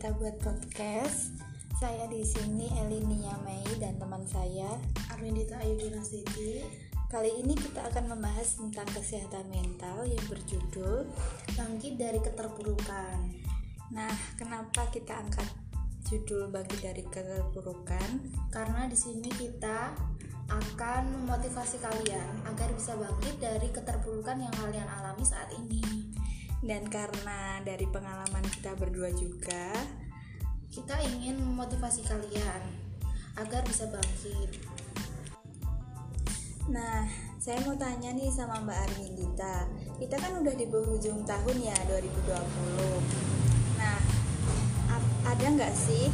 kita buat podcast. Saya di sini Elinia Mei dan teman saya Arwindita Ayu Dinastiti Kali ini kita akan membahas tentang kesehatan mental yang berjudul bangkit dari keterpurukan. Nah, kenapa kita angkat judul bangkit dari keterpurukan? Karena di sini kita akan memotivasi kalian agar bisa bangkit dari keterpurukan yang kalian alami saat ini. Dan karena dari pengalaman kita berdua juga, Kita ingin memotivasi kalian agar bisa bangkit. Nah, saya mau tanya nih sama Mbak Arwindita. Kita kan udah di penghujung tahun ya 2020. Nah, ada nggak sih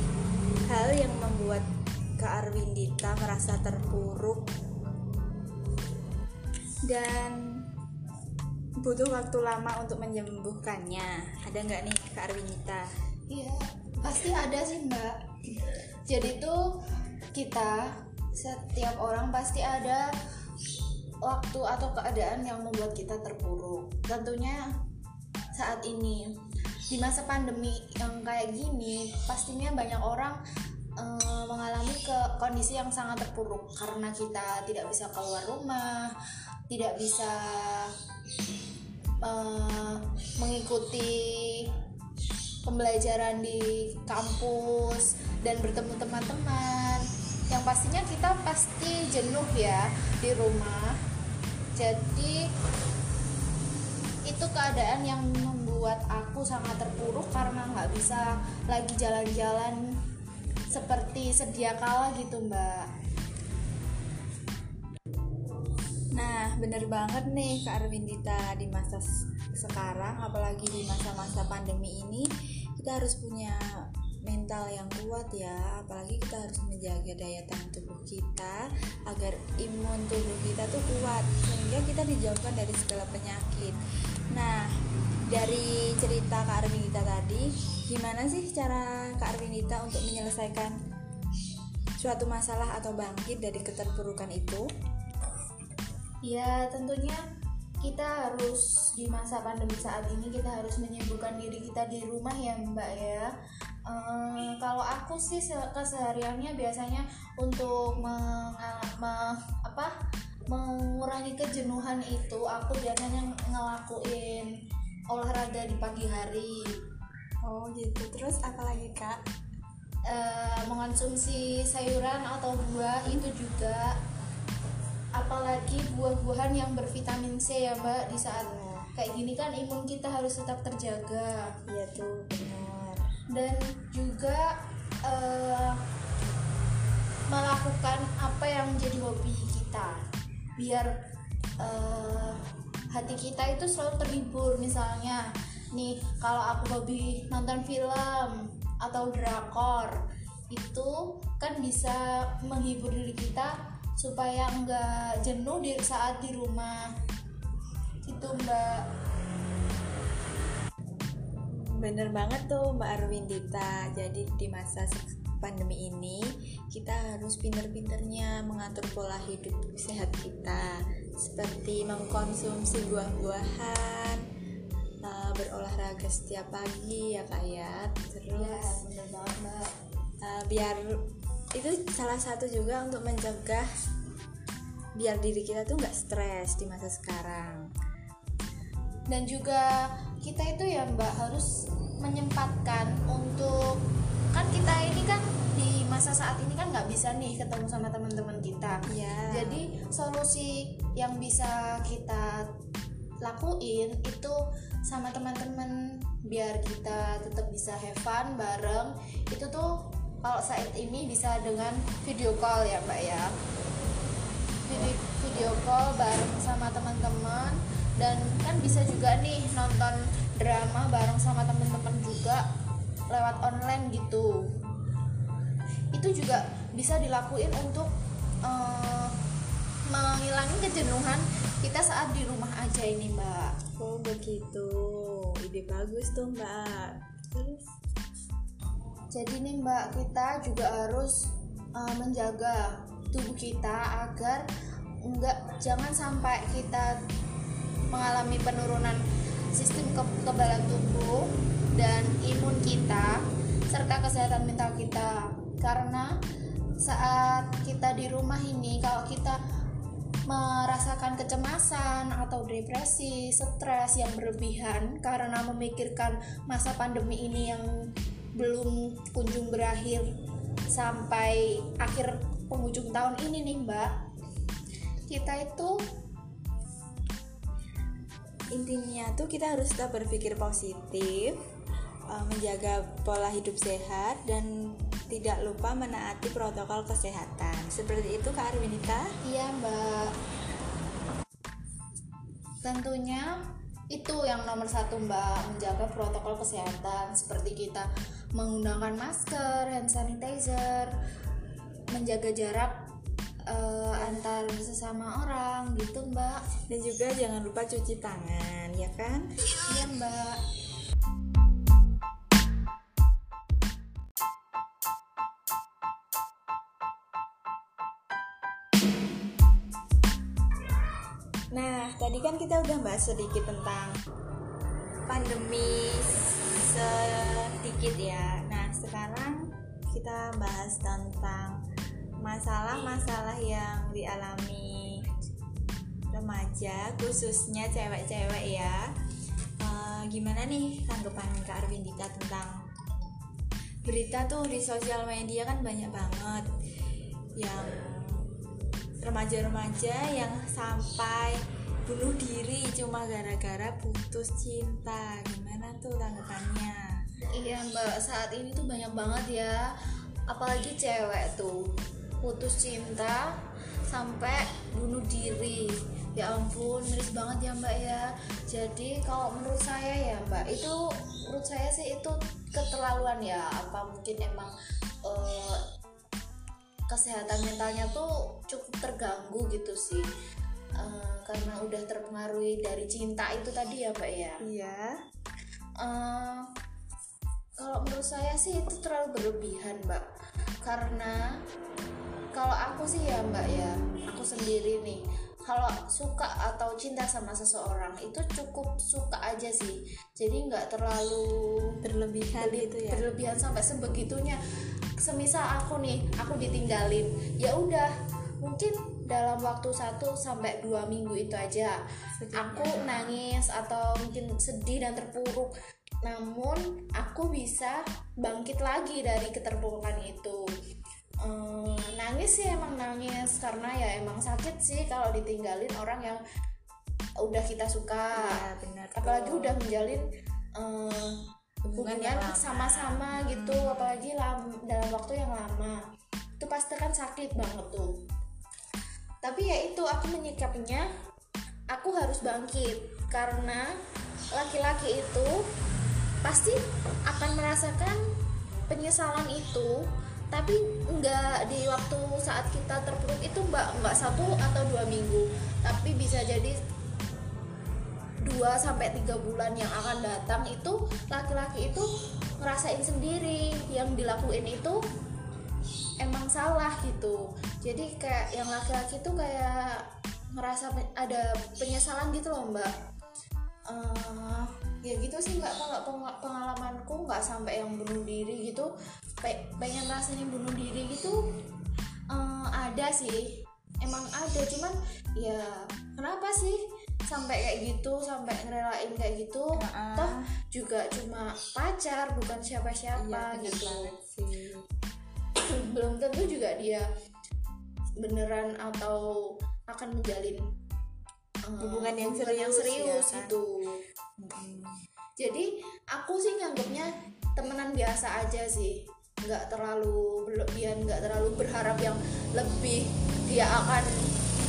hal yang membuat Kak Arwindita merasa terpuruk dan butuh waktu lama untuk menyembuhkannya? Ada nggak nih Kak Arwindita? Iya, pasti ada sih mbak. Jadi tuh kita setiap orang pasti ada waktu atau keadaan yang membuat kita terpuruk. Tentunya saat ini di masa pandemi yang kayak gini, pastinya banyak orang eh, mengalami ke kondisi yang sangat terpuruk karena kita tidak bisa keluar rumah, tidak bisa eh, mengikuti pembelajaran di kampus dan bertemu teman-teman. Yang pastinya kita pasti jenuh ya di rumah. Jadi itu keadaan yang membuat aku sangat terpuruk karena nggak bisa lagi jalan-jalan seperti sedia kala gitu mbak Nah, bener banget nih Kak Arwindita di masa sekarang, apalagi di masa-masa pandemi ini, kita harus punya mental yang kuat ya, apalagi kita harus menjaga daya tahan tubuh kita agar imun tubuh kita tuh kuat sehingga kita dijauhkan dari segala penyakit. Nah, dari cerita Kak Arwindita tadi, gimana sih cara Kak Arwindita untuk menyelesaikan suatu masalah atau bangkit dari keterpurukan itu? Ya tentunya kita harus di masa pandemi saat ini kita harus menyibukkan diri kita di rumah ya Mbak ya. Eh, kalau aku sih se- kesehariannya biasanya untuk mengal- me- apa mengurangi kejenuhan itu aku biasanya ngelakuin olahraga di pagi hari Oh gitu. Terus apa lagi kak? eh, mengonsumsi sayuran atau buah itu juga apalagi buah-buahan yang bervitamin C ya mbak di saat kayak gini kan imun kita harus tetap terjaga. Iya tuh benar. dan juga eh, melakukan apa yang menjadi hobi kita. Biar eh, hati kita itu selalu terhibur. Misalnya nih kalau aku hobi nonton film atau drakor itu kan bisa menghibur diri kita supaya enggak jenuh di saat di rumah itu mbak Bener banget tuh Mbak Arwindita. Jadi di masa pandemi ini kita harus pinter-pinternya mengatur pola hidup sehat kita, seperti mengkonsumsi buah-buahan, eh, berolahraga setiap pagi ya kak ya. Terus bener banget mbak eh, biar itu salah satu juga untuk mencegah biar diri kita tuh nggak stres di masa sekarang. dan juga kita itu ya mbak harus menyempatkan untuk kan kita ini kan di masa saat ini kan nggak bisa nih ketemu sama teman-teman kita Ya. jadi solusi yang bisa kita lakuin itu sama teman-teman biar kita tetap bisa have fun bareng itu tuh kalau saat ini bisa dengan video call ya mbak ya. Video, video call bareng sama teman-teman. Dan kan bisa juga nih nonton drama bareng sama teman-teman juga lewat online gitu. Itu juga bisa dilakuin untuk eh, menghilangin kejenuhan kita saat di rumah aja ini mbak. Oh begitu, ide bagus tuh mbak. Terus jadi nih mbak kita juga harus eh, menjaga tubuh kita agar enggak jangan sampai kita mengalami penurunan sistem kekebalan tubuh dan imun kita serta kesehatan mental kita. Karena saat kita di rumah ini kalau kita merasakan kecemasan atau depresi, stres yang berlebihan karena memikirkan masa pandemi ini yang belum kunjung berakhir sampai akhir penghujung tahun ini nih Mbak. Kita itu intinya tuh kita harus tetap berpikir positif, eh, menjaga pola hidup sehat dan tidak lupa menaati protokol kesehatan. Seperti itu Kak Arwinita. Iya mbak Tentunya itu yang nomor satu mbak Menjaga protokol kesehatan. Seperti kita menggunakan masker, hand sanitizer Menjaga jarak uh, antar sesama orang gitu mbak. Dan juga jangan lupa cuci tangan ya kan? Iya mbak tadi kan kita udah bahas sedikit tentang pandemi sedikit ya. Nah, sekarang kita bahas tentang masalah-masalah yang dialami remaja, khususnya cewek-cewek ya. Uh, gimana nih tanggapan Kak Arwindita tentang berita tuh di sosial media kan banyak banget yang remaja-remaja yang sampai bunuh diri cuma gara-gara putus cinta. Gimana tuh tanggapannya? Iya mbak. Saat ini tuh banyak banget ya. Apalagi cewek tuh. Putus cinta sampai bunuh diri. Ya ampun miris banget ya mbak ya. Jadi kalau menurut saya ya mbak itu menurut saya sih itu keterlaluan ya. Apa mungkin emang uh, kesehatan mentalnya tuh cukup terganggu gitu sih uh, karena udah terpengaruhi dari cinta itu tadi ya mbak ya? Iya. Uh, kalau menurut saya sih itu terlalu berlebihan mbak. Karena kalau aku sih ya mbak ya aku sendiri nih kalau suka atau cinta sama seseorang itu cukup suka aja sih. Jadi nggak terlalu berlebihan gitu ya? berlebihan sampai sebegitunya. Semisal aku nih aku ditinggalin ya udah mungkin dalam waktu satu sampai dua minggu itu aja. Aku nangis atau mungkin sedih dan terpuruk. Namun aku bisa bangkit lagi dari keterpurukan itu. Nangis sih emang nangis karena ya emang sakit sih kalau ditinggalin orang yang udah kita suka. Ya, benar apalagi udah menjalin hubungan sama-sama gitu hmm. apalagi lam, dalam waktu yang lama. Itu pasti kan sakit banget tuh tapi ya itu aku menyikapinya aku harus bangkit. Karena laki-laki itu pasti akan merasakan penyesalan itu. Tapi nggak di waktu saat kita terpuruk itu mbak nggak satu atau dua minggu. Tapi bisa jadi dua sampai tiga bulan yang akan datang itu laki-laki itu ngerasain sendiri. Yang dilakuin itu emang salah gitu. Jadi kayak yang laki-laki itu kayak ngerasa ada penyesalan gitu loh mbak. Uh, ya gitu sih nggak kalau pengalamanku nggak sampai yang bunuh diri gitu pengen rasanya bunuh diri gitu uh, ada sih. Emang ada cuman ya kenapa sih sampai kayak gitu sampai ngerelain kayak gitu? Uh-uh. toh juga cuma pacar bukan siapa-siapa iya, gitu belum tentu juga dia beneran atau akan menjalin uh, hubungan yang serius, yang serius ya, gitu. Hmm. jadi aku sih nganggapnya temenan biasa aja sih. Nggak terlalu berlebihan nggak terlalu berharap yang lebih dia akan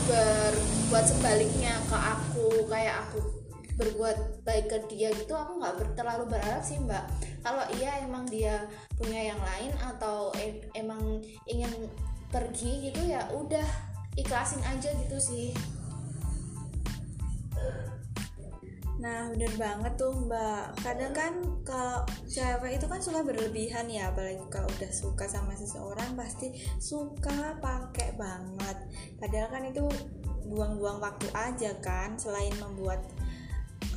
berbuat sebaliknya ke aku kayak aku berbuat baik ke dia gitu aku nggak ber, terlalu berharap sih mbak. Kalau iya emang dia punya yang lain atau em, emang ingin pergi gitu ya udah ikhlasin aja gitu sih. Nah bener banget tuh mbak. Kadang kan kalau cewek itu kan suka berlebihan ya Apalagi kalau udah suka sama seseorang Pasti suka pakai banget. Padahal kan itu buang-buang waktu aja kan Selain membuat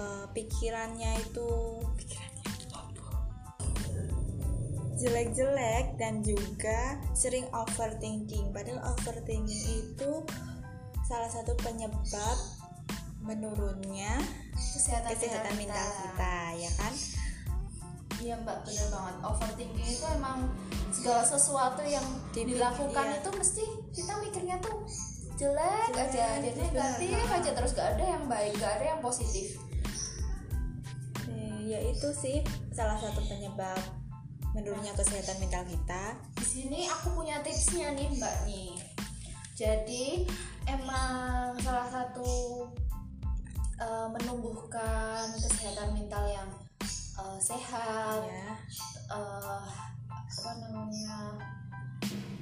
uh, pikirannya itu. Jelek-jelek dan juga sering overthinking. Padahal overthinking itu salah satu penyebab menurunnya kesehatan, kesehatan mental kita, ya kan? Iya mbak bener banget. Overthinking itu emang segala sesuatu yang Dipikir, dilakukan iya. itu mesti kita mikirnya tuh jelek, Jelek, aja jadi negatif aja terus gak ada yang baik gak ada yang positif Ya itu sih salah satu penyebab menurunnya kesehatan mental kita. di sini aku punya tipsnya nih mbak nih jadi emang salah satu eh, menumbuhkan kesehatan mental yang eh, sehat Ya. eh, apa namanya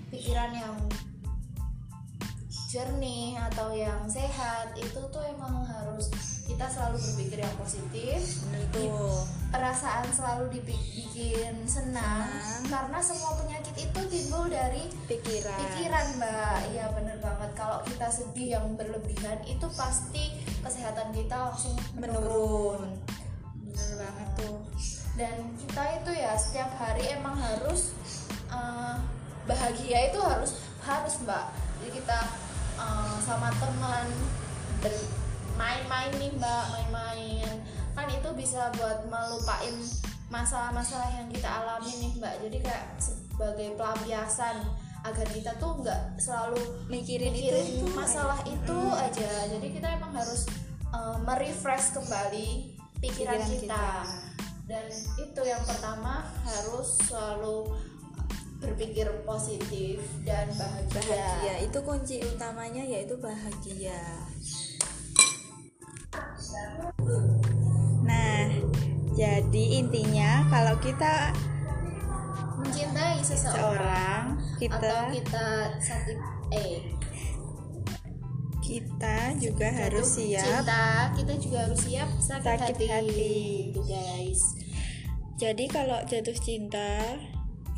pikiran yang jernih atau yang sehat itu tuh emang harus kita selalu berpikir yang positif Bener tuh. perasaan selalu dibikin senang, Senang. karena semua penyakit itu timbul dari Pikiran. pikiran mbak iya bener banget kalau kita sedih yang berlebihan itu pasti kesehatan kita langsung menurun menurun. Bener banget tuh. dan kita itu ya setiap hari emang harus eh, bahagia itu harus harus mbak jadi kita eh, sama teman bermain-main nih mbak main-main kan itu bisa buat melupain masalah-masalah yang kita alami nih mbak jadi kayak sebagai pelampiasan agar kita tuh nggak selalu Mikirin, mikirin itu, itu masalah aja. itu aja jadi kita emang harus eh, merefresh kembali pikiran, Pikiran kita. kita. dan itu yang pertama harus selalu berpikir positif dan bahagia, bahagia. Itu kunci utamanya yaitu bahagia. Nah jadi intinya kalau kita mencintai seseorang seorang kita atau kita sakit eh kita juga harus jatuh siap cinta kita juga harus siap sakit, Sakit hati, hati. Gitu, guys. Jadi kalau jatuh cinta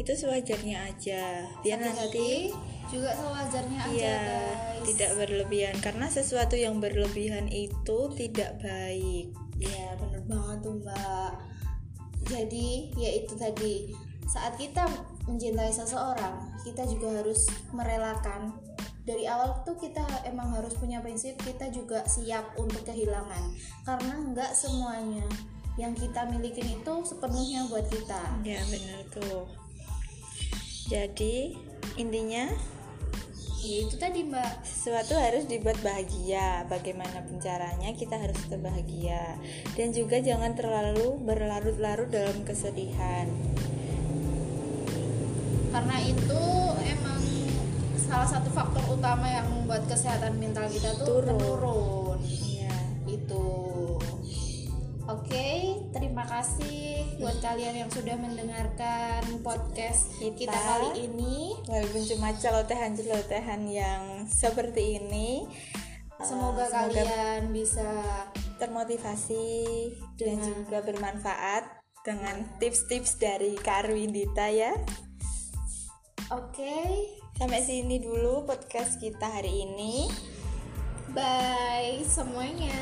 itu sewajarnya aja. Biar Sakit nanti hati juga sewajarnya aja Iya, guys. tidak berlebihan. Karena sesuatu yang berlebihan itu tidak baik. Iya bener banget tuh mbak. Jadi ya itu tadi. Saat kita mencintai seseorang Kita juga harus merelakan. Dari awal tuh kita emang harus punya prinsip Kita juga siap untuk kehilangan. Karena nggak semuanya Yang kita milikin itu sepenuhnya buat kita. Ya benar tuh. Jadi intinya Ya itu tadi mbak sesuatu harus dibuat bahagia. Bagaimanapun caranya kita harus tetap bahagia dan juga jangan terlalu berlarut-larut dalam kesedihan. Karena itu emang salah satu faktor utama yang membuat kesehatan mental kita tuh Turun. menurun Iya. itu oke terima kasih buat kalian yang sudah mendengarkan podcast kita, Kita. kali ini Walaupun cuma celotehan-celotehan yang seperti ini, eh, semoga, kalian bisa termotivasi dan juga bermanfaat dengan tips-tips dari Kak Arwindita ya. oke Sampai sini dulu podcast kita hari ini. bye semuanya